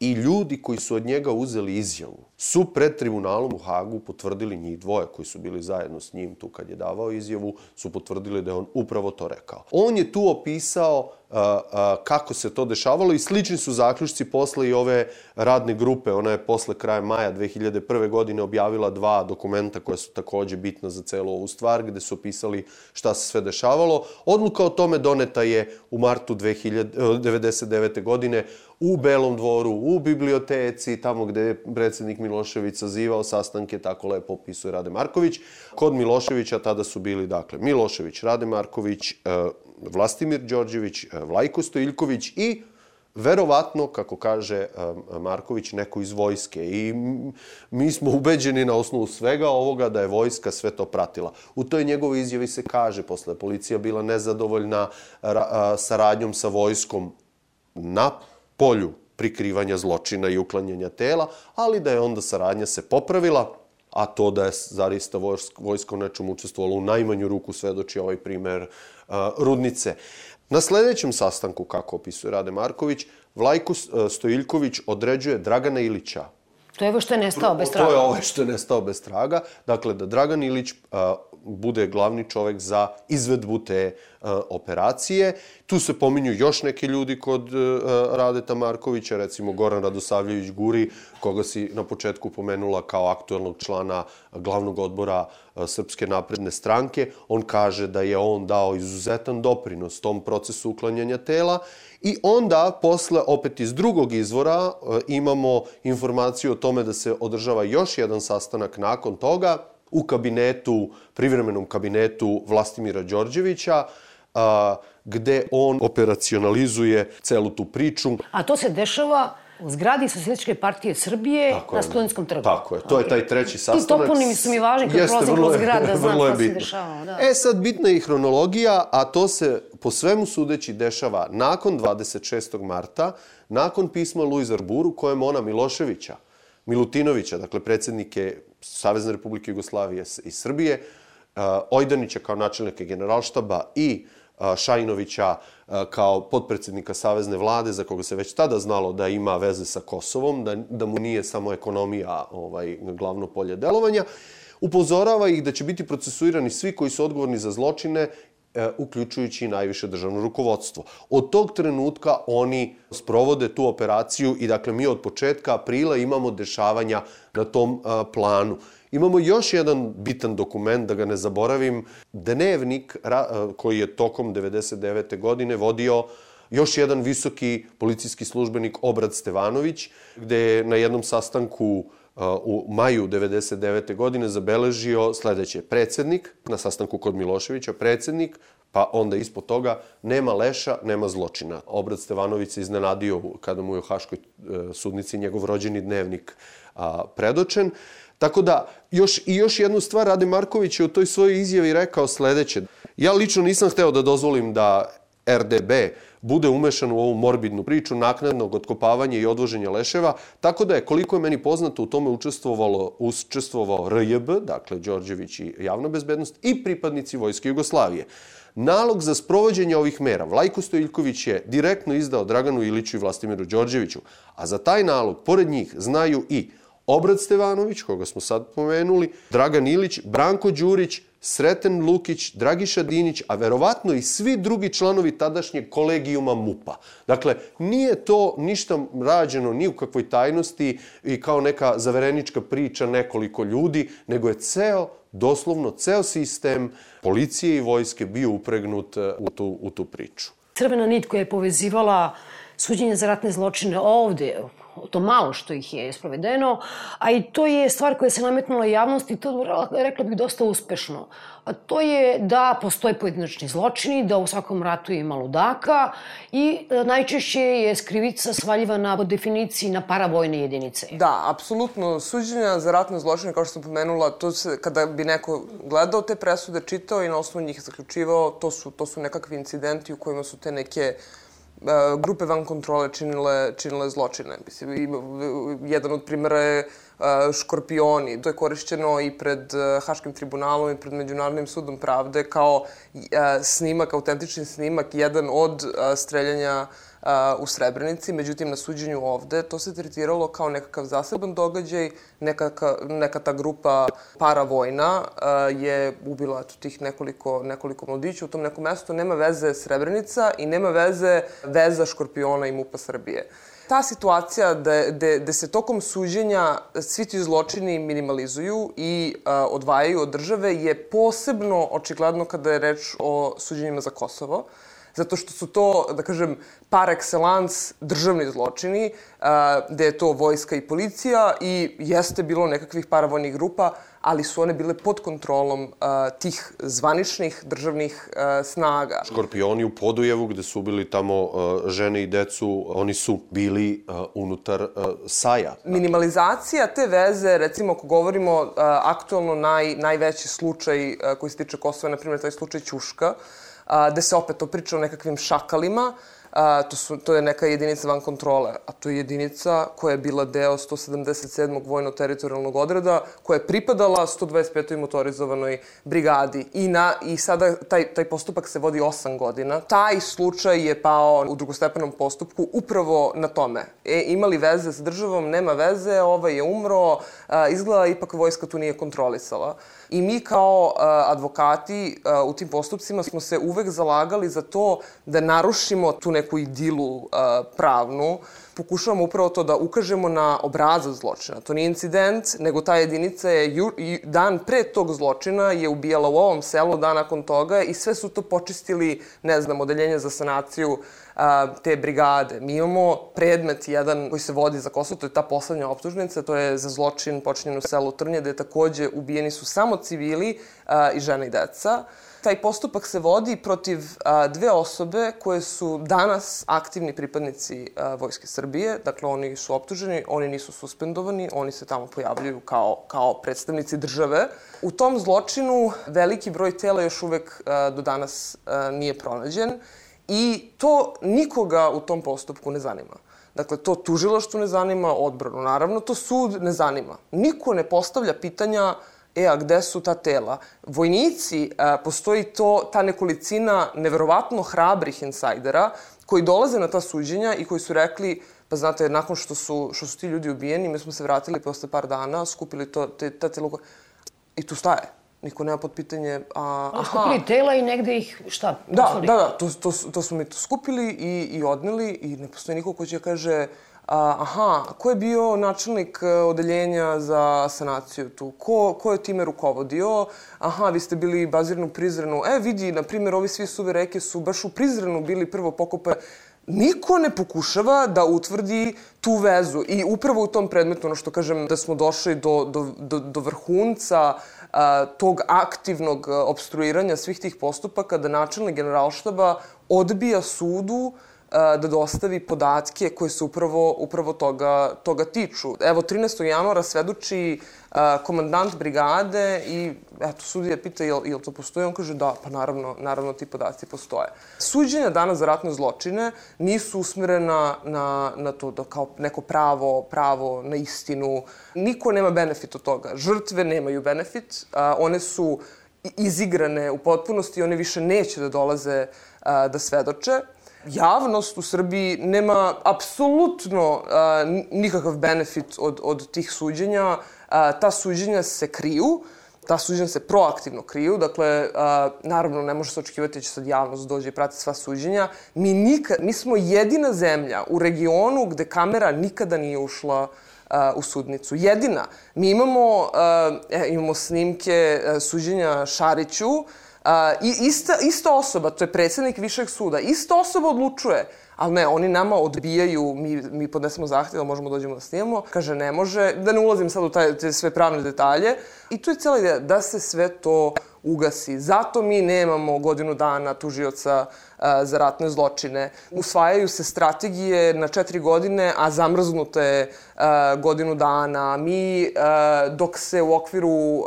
i ljudi koji su od njega uzeli izjavu su pred tribunalom u Hagu potvrdili njih dvoje koji su bili zajedno s njim tu kad je davao izjavu, su potvrdili da je on upravo to rekao. On je tu opisao a, a, kako se to dešavalo i slični su zaključci posle i ove radne grupe. Ona je posle kraja maja 2001. godine objavila dva dokumenta koja su takođe bitna za celu ovu stvar, gde su opisali šta se sve dešavalo. Odluka o tome doneta je u martu 2099. godine u Belom dvoru, u biblioteci, tamo gde je predsednik Milošević sazivao sastanke, tako lepo opisuje Rade Marković. Kod Miloševića tada su bili, dakle, Milošević, Rade Marković, Vlastimir Đorđević, Vlajko Stojiljković i verovatno, kako kaže Marković, neko iz vojske. I mi smo ubeđeni na osnovu svega ovoga da je vojska sve to pratila. U toj njegovoj izjavi se kaže, posle policija bila nezadovoljna saradnjom sa vojskom na polju prikrivanja zločina i uklanjanja tela, ali da je onda saradnja se popravila, a to da je zarista vojsko nečom učestvovalo u najmanju ruku svedoči ovaj primer uh, Rudnice. Na sledećem sastanku, kako opisuje Rade Marković, Vlajko Stojiljković određuje Dragana Ilića. To je ovo što je nestao bez traga. To je ovo što je nestao bez traga. Dakle, da Dragan Ilić uh, bude glavni čovek za izvedbu te operacije. Tu se pominju još neki ljudi kod uh, Radeta Markovića, recimo Goran Radosavljević Guri, koga si na početku pomenula kao aktuelnog člana glavnog odbora uh, Srpske napredne stranke. On kaže da je on dao izuzetan doprinos tom procesu uklanjanja tela I onda, posle, opet iz drugog izvora, imamo informaciju o tome da se održava još jedan sastanak nakon toga u kabinetu, privremenom kabinetu Vlastimira Đorđevića, a, gde on operacionalizuje celu tu priču. A to se dešava u zgradi Socijalističke partije Srbije tako na Studentskom trgu. Tako je, to je taj treći sastanak. Ti toponimi su mi važni kad prolazim kroz grad da znam šta se dešava. Da. E sad, bitna je i hronologija, a to se po svemu sudeći dešava nakon 26. marta, nakon pisma Luiz Arburu, kojem ona Miloševića, Milutinovića, dakle predsednike Savezne republike Jugoslavije i Srbije, Ojdanića kao načelnike generalštaba i Šajinovića kao potpredsednika Savezne vlade, za koga se već tada znalo da ima veze sa Kosovom, da, da mu nije samo ekonomija ovaj, glavno polje delovanja, upozorava ih da će biti procesuirani svi koji su odgovorni za zločine uključujući i najviše državno rukovodstvo. Od tog trenutka oni sprovode tu operaciju i dakle mi od početka aprila imamo dešavanja na tom a, planu. Imamo još jedan bitan dokument, da ga ne zaboravim, dnevnik koji je tokom 99. godine vodio još jedan visoki policijski službenik Obrad Stevanović, gde je na jednom sastanku u maju 99. godine zabeležio sledeće. Predsednik, na sastanku kod Miloševića, predsednik, pa onda ispod toga nema leša, nema zločina. Obrad Stevanović se iznenadio kada mu je u Haškoj e, sudnici njegov rođeni dnevnik predočen. Tako da, još, i još jednu stvar, Rade Marković je u toj svojoj izjavi rekao sledeće. Ja lično nisam hteo da dozvolim da RDB bude umešan u ovu morbidnu priču naknadnog otkopavanja i odvoženja leševa, tako da je, koliko je meni poznato, u tome učestvovalo, učestvovao RJB, dakle Đorđević i javna bezbednost, i pripadnici Vojske Jugoslavije. Nalog za sprovođenje ovih mera Vlajko Stojiljković je direktno izdao Draganu Iliću i Vlastimiru Đorđeviću, a za taj nalog, pored njih, znaju i Obrad Stevanović, koga smo sad pomenuli, Dragan Ilić, Branko Đurić, Sreten Lukić, Dragiša Dinić, a verovatno i svi drugi članovi tadašnjeg kolegijuma MUPA. Dakle, nije to ništa rađeno ni u kakvoj tajnosti i kao neka zaverenička priča nekoliko ljudi, nego je ceo, doslovno ceo sistem policije i vojske bio upregnut e, u tu, u tu priču. Crvena nit koja je povezivala suđenje za ratne zločine ovde, to malo što ih je sprovedeno, a i to je stvar koja se nametnula javnosti, to rekla bih dosta uspešno. A to je da postoje pojedinačni zločini, da u svakom ratu ima ludaka i e, najčešće je skrivica svaljivana po definiciji na paravojne jedinice. Da, apsolutno. Suđenja za ratne zločine, kao što sam pomenula, to se, kada bi neko gledao te presude, čitao i na osnovu njih zaključivao, to su, to su nekakvi incidenti u kojima su te neke uh, grupe van kontrole činile, činile zločine. Mislim, jedan od primera je e, škorpioni. To je korišćeno i pred e, Haškim tribunalom i pred Međunarodnim sudom pravde kao snimak, autentični snimak, jedan od streljanja u Srebrenici, međutim na suđenju ovde to se tretiralo kao nekakav zaseban događaj, nekaka, neka ta grupa paravojna je ubila eto, tih nekoliko, nekoliko mladića u tom nekom mestu, nema veze Srebrenica i nema veze veza Škorpiona i MUPA Srbije. Ta situacija da, da, da se tokom suđenja svi ti zločini minimalizuju i a, odvajaju od države je posebno očigledno kada je reč o suđenjima za Kosovo zato što su to, da kažem, par excellence državni zločini, a, gde je to vojska i policija i jeste bilo nekakvih paravojnih grupa, ali su one bile pod kontrolom a, tih zvaničnih državnih a, snaga. Škorpioni u Podujevu, gde su bili tamo žene i decu, oni su bili unutar saja. Minimalizacija te veze, recimo ako govorimo aktualno naj, najveći slučaj koji se tiče Kosova, na primjer taj slučaj Ćuška, a, gde se opet opriča o nekakvim šakalima, a, to, su, to je neka jedinica van kontrole, a to je jedinica koja je bila deo 177. vojno-teritorijalnog odreda, koja je pripadala 125. motorizovanoj brigadi. I, na, i sada taj, taj postupak se vodi 8 godina. Taj slučaj je pao u drugostepenom postupku upravo na tome. E, imali veze s državom, nema veze, ovaj je umro, a, izgleda ipak vojska tu nije kontrolisala. I mi kao uh, advokati uh, u tim postupcima smo se uvek zalagali za to da narušimo tu neku idilu uh, pravnu, pokušavamo upravo to da ukažemo na obrazac zločina. To nije incident, nego ta jedinica je ju, dan pre tog zločina je ubijala u ovom selu, dan nakon toga i sve su to počistili, ne znam, odeljenje za sanaciju te brigade. Mi imamo predmet jedan koji se vodi za Kosovo, to je ta poslednja optužnica, to je za zločin počinjen u selu Trnje, gde takođe ubijeni su samo civili a, i žene i deca. Taj postupak se vodi protiv a, dve osobe koje su danas aktivni pripadnici a, Vojske Srbije. Dakle, oni su optuženi, oni nisu suspendovani, oni se tamo pojavljuju kao, kao predstavnici države. U tom zločinu veliki broj tela još uvek a, do danas a, nije pronađen i to nikoga u tom postupku ne zanima. Dakle, to tužilaštvo ne zanima, odbranu naravno, to sud ne zanima. Niko ne postavlja pitanja e, a gde su ta tela? Vojnici, a, e, postoji to, ta nekolicina neverovatno hrabrih insajdera koji dolaze na ta suđenja i koji su rekli, pa znate, nakon što su, što su ti ljudi ubijeni, mi smo se vratili posle par dana, skupili to, te, ta tela i tu staje. Niko nema pod pitanje... A, aha. Skupili tela i negde ih, šta? Da, da, da, to, to, to smo mi to skupili i, i odneli i ne postoji niko ko će kaže a, aha, ko je bio načelnik e, odeljenja za sanaciju tu? Ko, ko je time rukovodio? Aha, vi ste bili bazirani u Prizrenu. E, vidi, na primjer, ovi svi suve reke su baš u Prizrenu bili prvo pokope niko ne pokušava da utvrdi tu vezu. I upravo u tom predmetu, ono što kažem, da smo došli do, do, do, do vrhunca a, tog aktivnog obstruiranja svih tih postupaka, da načelnik generalštaba odbija sudu da dostavi podatke koje se upravo, upravo toga, toga tiču. Evo, 13. januara svedoči komandant brigade i eto, sudija pita jel, jel to postoji, on kaže da, pa naravno, naravno ti podaci postoje. Suđenja danas za ratne zločine nisu usmerena na, na to da kao neko pravo, pravo na istinu. Niko nema benefit od toga. Žrtve nemaju benefit, a, one su izigrane u potpunosti, one više neće da dolaze a, da svedoče. javnost u Srbiji nema apsolutno uh, nikakav benefit od, od tih suđenja. Ta suđenja se kriju, ta suđenja se proaktivno kriju, dakle, uh, naravno ne može se očekivati da će sad javnost dođe i prati sva suđenja. Mi, nikad, mi smo jedina zemlja u regionu gde kamera nikada nije ušla uh, u sudnicu. Jedina. Mi imamo, uh, imamo snimke uh, suđenja Šariću, uh, i ista, ista osoba, to je predsednik Višeg suda, ista osoba odlučuje ali ne, oni nama odbijaju, mi, mi podnesemo zahtev, da možemo da dođemo da snimamo, kaže ne može, da ne ulazim sad u taj, te sve pravne detalje. I tu je cijela ideja da se sve to ugasi. Zato mi nemamo godinu dana tužioca za ratne zločine. Usvajaju se strategije na četiri godine, a zamrznuto je godinu dana. Mi, dok se u okviru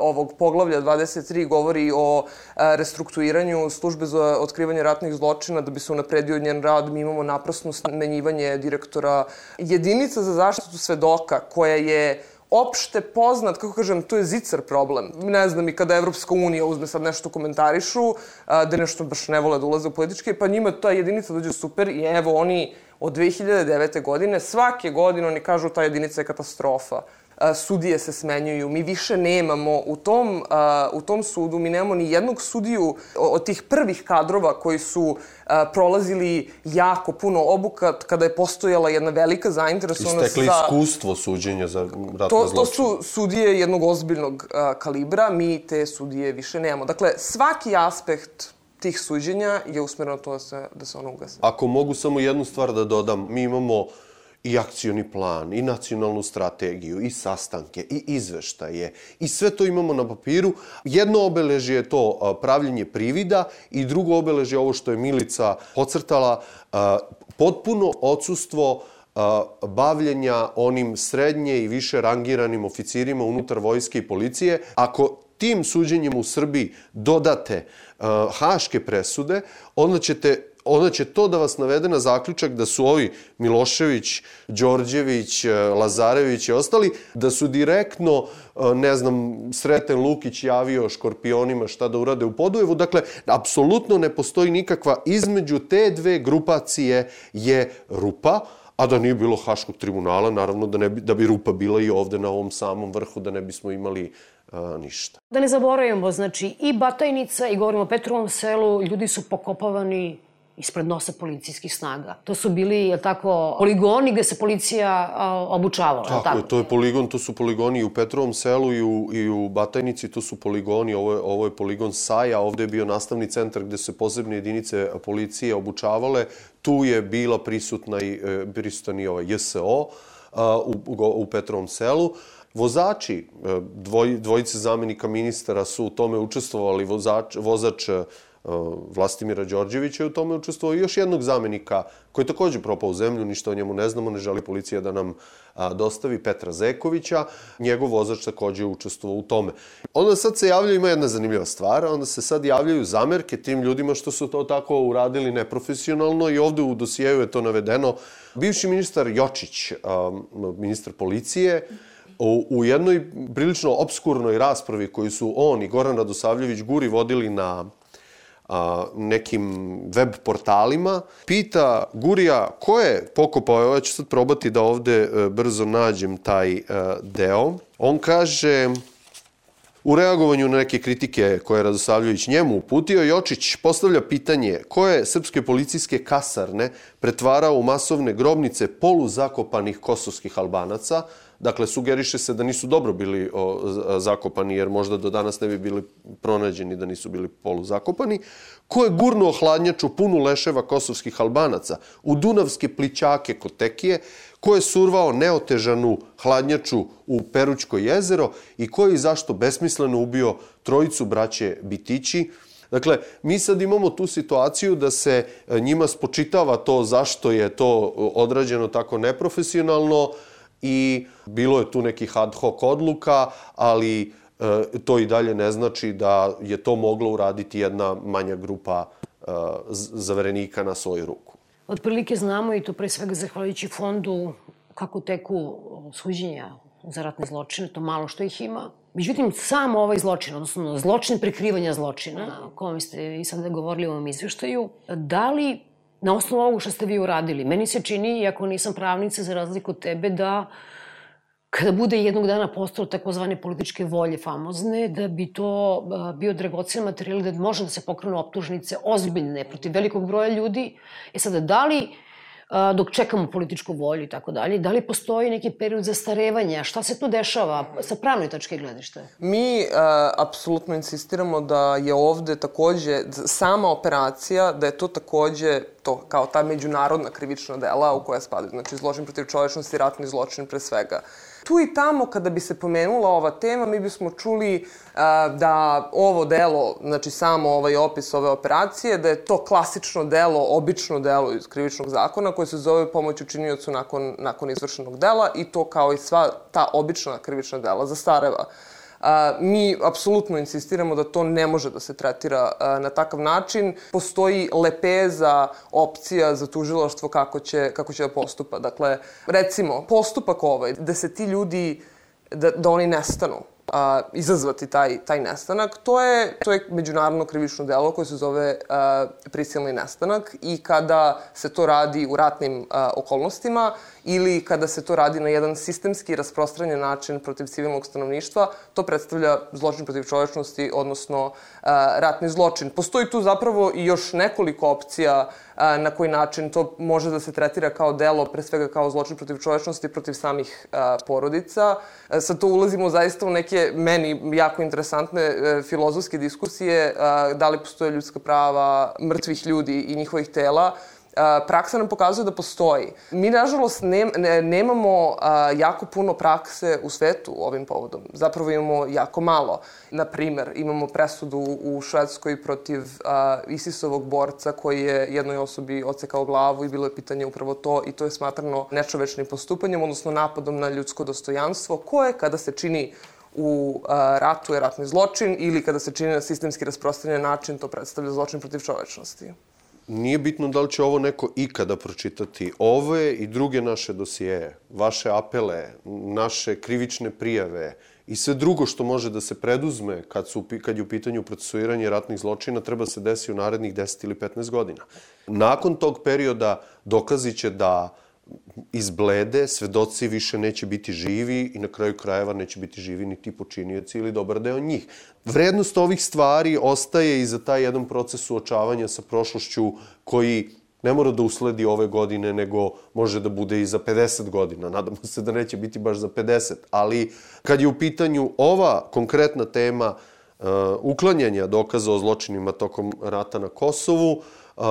ovog poglavlja 23 govori o restrukturiranju službe za otkrivanje ratnih zločina, da bi se unapredio njen rad, mi imamo naprasno smenjivanje direktora jedinica za zaštitu svedoka, koja je opšte poznat, kako kažem, to je zicar problem. Ne znam, i kada Evropska unija uzme sad nešto komentarišu, da nešto baš ne vole da ulaze u političke, pa njima ta jedinica dođe super i evo oni od 2009. godine, svake godine oni kažu ta jedinica je katastrofa sudije se smenjuju. Mi više nemamo u tom, u tom sudu, mi nemamo ni jednog sudiju od tih prvih kadrova koji su prolazili jako puno obuka kada je postojala jedna velika zainteresovanost Istekli za... iskustvo suđenja za ratna to, to su sudije jednog ozbiljnog kalibra, mi te sudije više nemamo. Dakle, svaki aspekt tih suđenja je usmereno to da se, da se ono ugase. Ako mogu samo jednu stvar da dodam, mi imamo uh, i akcioni plan, i nacionalnu strategiju, i sastanke, i izveštaje. I sve to imamo na papiru. Jedno obeležje je to pravljenje privida i drugo obeležje je ovo što je Milica pocrtala, potpuno odsustvo bavljenja onim srednje i više rangiranim oficirima unutar vojske i policije. Ako tim suđenjem u Srbiji dodate haške presude, onda ćete onda će to da vas navede na zaključak da su ovi Milošević, Đorđević, e, Lazarević i ostali, da su direktno, e, ne znam, Sreten Lukić javio škorpionima šta da urade u Podujevu. Dakle, apsolutno ne postoji nikakva između te dve grupacije je rupa, a da nije bilo Haškog tribunala, naravno da, ne bi, da bi rupa bila i ovde na ovom samom vrhu, da ne bismo imali a, ništa. Da ne zaboravimo, znači i Batajnica i govorimo o Petrovom selu, ljudi su pokopavani ispred nosa policijskih snaga. To su bili, je tako, poligoni gde se policija a, obučavala. Tako, tako je, to je poligon, to su poligoni i u Petrovom selu i u, i u Batajnici, to su poligoni, ovo je, ovo je poligon Saja, ovde je bio nastavni centar gde se posebne jedinice policije obučavale, tu je bila prisutna i, e, prisutan i ovaj JSO a, u, u Petrovom selu. Vozači, e, dvoj, dvojice zamenika ministara su u tome učestvovali, vozač, vozač Vlastimira Đorđevića je u tome učestvovao i još jednog zamenika koji je takođe propao u zemlju, ništa o njemu ne znamo, ne želi policija da nam a, dostavi, Petra Zekovića, njegov vozač takođe je učestvovao u tome. Onda sad se javljaju, ima jedna zanimljiva stvar, onda se sad javljaju zamerke tim ljudima što su to tako uradili neprofesionalno i ovde u dosijeju je to navedeno. Bivši ministar Jočić, a, ministar policije, u, u jednoj prilično obskurnoj raspravi koju su on i Goran Radosavljević Guri vodili na nekim web portalima, pita Gurija ko je pokopao, evo ja ću sad probati da ovde e, brzo nađem taj e, deo. On kaže, U reagovanju na neke kritike koje je Radosavljević njemu uputio, Jočić postavlja pitanje ko je srpske policijske kasarne pretvarao u masovne grobnice poluzakopanih kosovskih albanaca, Dakle, sugeriše se da nisu dobro bili o, zakopani, jer možda do danas ne bi bili pronađeni da nisu bili poluzakopani. Ko je gurnuo hladnjaču punu leševa kosovskih albanaca u Dunavske plićake kod Tekije, ko je survao neotežanu hladnjaču u Perućko jezero i ko je i zašto besmisleno ubio trojicu braće Bitići, Dakle, mi sad imamo tu situaciju da se njima spočitava to zašto je to odrađeno tako neprofesionalno, i bilo je tu nekih ad hoc odluka, ali e, to i dalje ne znači da je to mogla uraditi jedna manja grupa e, zaverenika na svoju ruku. Otprilike znamo i to pre svega zahvaljujući fondu kako teku suđenja za ratne zločine, to malo što ih ima. Međutim, sam ovaj zločin, odnosno zločin prekrivanja zločina, o kome ste i sad govorili u ovom izveštaju, da li na osnovu ovog što ste vi uradili. Meni se čini, iako nisam pravnica za razliku od tebe, da kada bude jednog dana postalo takozvane političke volje famozne, da bi to bio dragocen materijal da može da se pokrenu optužnice ozbiljne protiv velikog broja ljudi. E sada, da li dok čekamo političku volju i tako dalje, da li postoji neki period zastarevanja? Šta se tu dešava sa pravne tačke gledišta? Mi uh, apsolutno insistiramo da je ovde takođe sama operacija, da je to takođe to kao ta međunarodna krivična dela u koja spadaju, znači zločin protiv čovečnosti, ratni zločin pre svega. Tu i tamo kada bi se pomenula ova tema, mi bismo čuli a, da ovo delo, znači samo ovaj opis ove operacije, da je to klasično delo, obično delo iz krivičnog zakona koje se zove pomoć učiniocu nakon, nakon izvršenog dela i to kao i sva ta obična krivična dela zastareva. A, mi apsolutno insistiramo da to ne može da se tretira na takav način. Postoji lepeza opcija za tužilaštvo kako će, kako će da postupa. Dakle, recimo, postupak ovaj, da se ti ljudi, da, da oni nestanu, a, izazvati taj, taj nestanak, to je, to je međunarodno krivično delo koje se zove a, prisilni nestanak i kada se to radi u ratnim a, okolnostima ili kada se to radi na jedan sistemski rasprostranjen način protiv civilnog stanovništva, to predstavlja zločin protiv čovečnosti, odnosno a, ratni zločin. Postoji tu zapravo i još nekoliko opcija na koji način to može da se tretira kao delo, pre svega kao zločin protiv čovečnosti, protiv samih porodica. A, sad to ulazimo zaista u neke meni jako interesantne a, filozofske diskusije, da li postoje ljudska prava mrtvih ljudi i njihovih tela, praksa nam pokazuje da postoji. Mi, nažalost, ne, ne, nemamo a, jako puno prakse u svetu ovim povodom. Zapravo imamo jako malo. Na primer, imamo presudu u Švedskoj protiv a, Isisovog borca koji je jednoj osobi ocekao glavu i bilo je pitanje upravo to i to je smatrano nečovečnim postupanjem, odnosno napadom na ljudsko dostojanstvo, koje kada se čini u a, ratu je ratni zločin ili kada se čini na sistemski rasprostranjen način, to predstavlja zločin protiv čovečnosti nije bitno da li će ovo neko ikada pročitati. Ove i druge naše dosijeje, vaše apele, naše krivične prijave i sve drugo što može da se preduzme kad, su, kad je u pitanju procesuiranje ratnih zločina treba se desi u narednih 10 ili 15 godina. Nakon tog perioda dokazi će da izblede, svedoci više neće biti živi i na kraju krajeva neće biti živi niti počinioci ili dobar deo njih. Vrednost ovih stvari ostaje i za taj jedan proces suočavanja sa prošlošću koji ne mora da usledi ove godine, nego može da bude i za 50 godina. Nadamo se da neće biti baš za 50. Ali kad je u pitanju ova konkretna tema uh, uklanjanja dokaza o zločinima tokom rata na Kosovu, uh,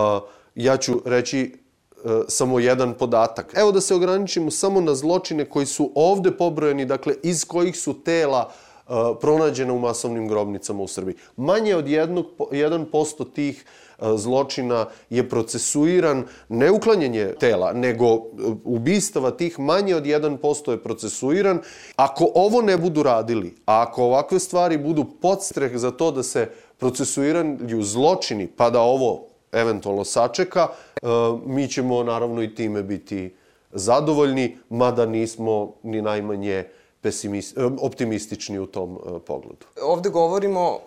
ja ću reći E, samo jedan podatak. Evo da se ograničimo samo na zločine koji su ovde pobrojeni, dakle iz kojih su tela uh, pronađena u masovnim grobnicama u Srbiji. Manje od jednog, 1% tih uh, zločina je procesuiran, ne uklanjanje tela, nego ubistava tih manje od 1% je procesuiran. Ako ovo ne budu radili, a ako ovakve stvari budu podstreh za to da se procesuiraju zločini, pa da ovo eventualno sačeka, e, mi ćemo naravno i time biti zadovoljni, mada nismo ni najmanje pesimist, e, optimistični u tom uh, pogledu. Ovde govorimo uh,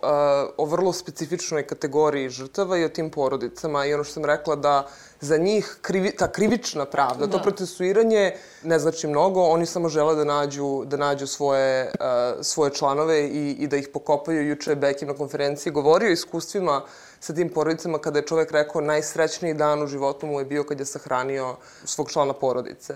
o vrlo specifičnoj kategoriji žrtava i o tim porodicama i ono što sam rekla da za njih krivi, ta krivična pravda, da. to procesuiranje ne znači mnogo, oni samo žele da nađu, da nađu svoje, uh, svoje članove i, i da ih pokopaju. Juče je Bekim na konferenciji govorio o iskustvima sa tim porodicama kada je čovek rekao najsrećniji dan u životu mu je bio kad je sahranio svog člana porodice.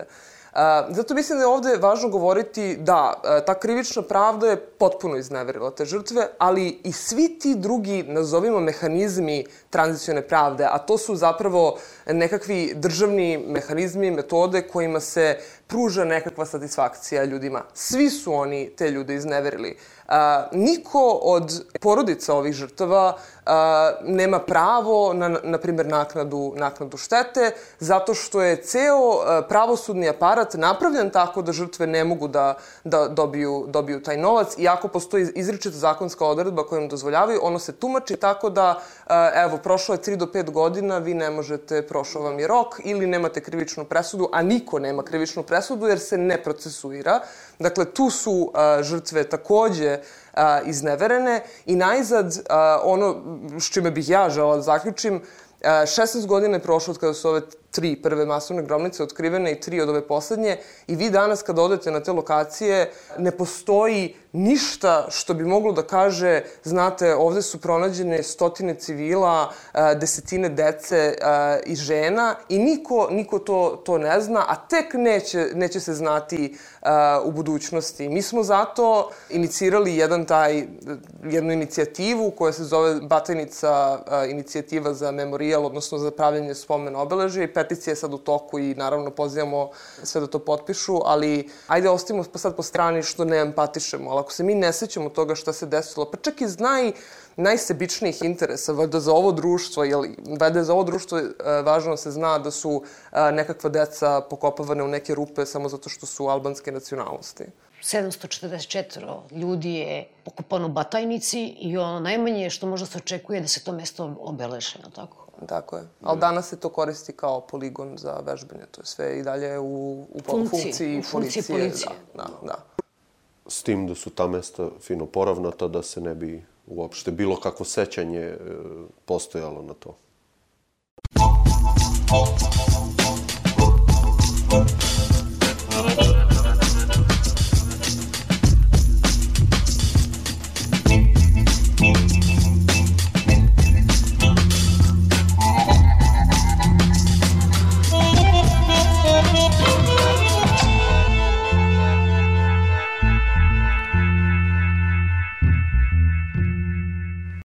Zato mislim da je ovde važno govoriti da ta krivična pravda je potpuno izneverila te žrtve, ali i svi ti drugi, nazovimo, mehanizmi tranzicione pravde, a to su zapravo nekakvi državni mehanizmi, metode kojima se pruža nekakva satisfakcija ljudima. Svi su oni te ljude izneverili. A, niko od porodica ovih žrtava a, nema pravo na, na primjer, naknadu, naknadu štete, zato što je ceo a, pravosudni aparat napravljen tako da žrtve ne mogu da, da dobiju, dobiju taj novac, iako postoji izričita zakonska odredba koja im dozvoljavaju, ono se tumači tako da, a, evo, prošlo je 3 do 5 godina, vi ne možete, prošao vam je rok, ili nemate krivičnu presudu, a niko nema krivičnu presudu jer se ne procesuira. Dakle, tu su a, žrtve takođe a, izneverene i najzad a, ono s čime bih ja žela da zaključim, 16 godina je prošlo od kada su ove tri prve masovne grobnice otkrivene i tri od ove poslednje i vi danas kada odete na te lokacije ne postoji ništa što bi moglo da kaže, znate, ovde su pronađene stotine civila, desetine dece i žena i niko, niko to, to ne zna, a tek neće, neće se znati u budućnosti. Mi smo zato inicirali jedan taj, jednu inicijativu koja se zove Batajnica inicijativa za memorijal, odnosno za pravljanje spomena obeležja i peticija je sad u toku i naravno pozivamo sve da to potpišu, ali ajde ostavimo sad po strani što ne empatišemo, ali ako se mi ne sećamo toga šta se desilo, pa čak iz naj, najsebičnijih interesa, valjda za ovo društvo, jel, valjda za ovo društvo e, važno se zna da su e, nekakva deca pokopavane u neke rupe samo zato što su albanske nacionalnosti. 744 ljudi je pokopano u Batajnici i ono najmanje što možda se očekuje da se to mesto obeleže, tako? tako je. Ali mm. Da. danas se to koristi kao poligon za vežbanje. To je sve i dalje u, u funkciji, funkciji, u funkciji policije. policije. Da, da, da. S tim da su ta mesta fino poravnata, da se ne bi uopšte bilo kakvo sećanje e, postojalo na to. Thank you.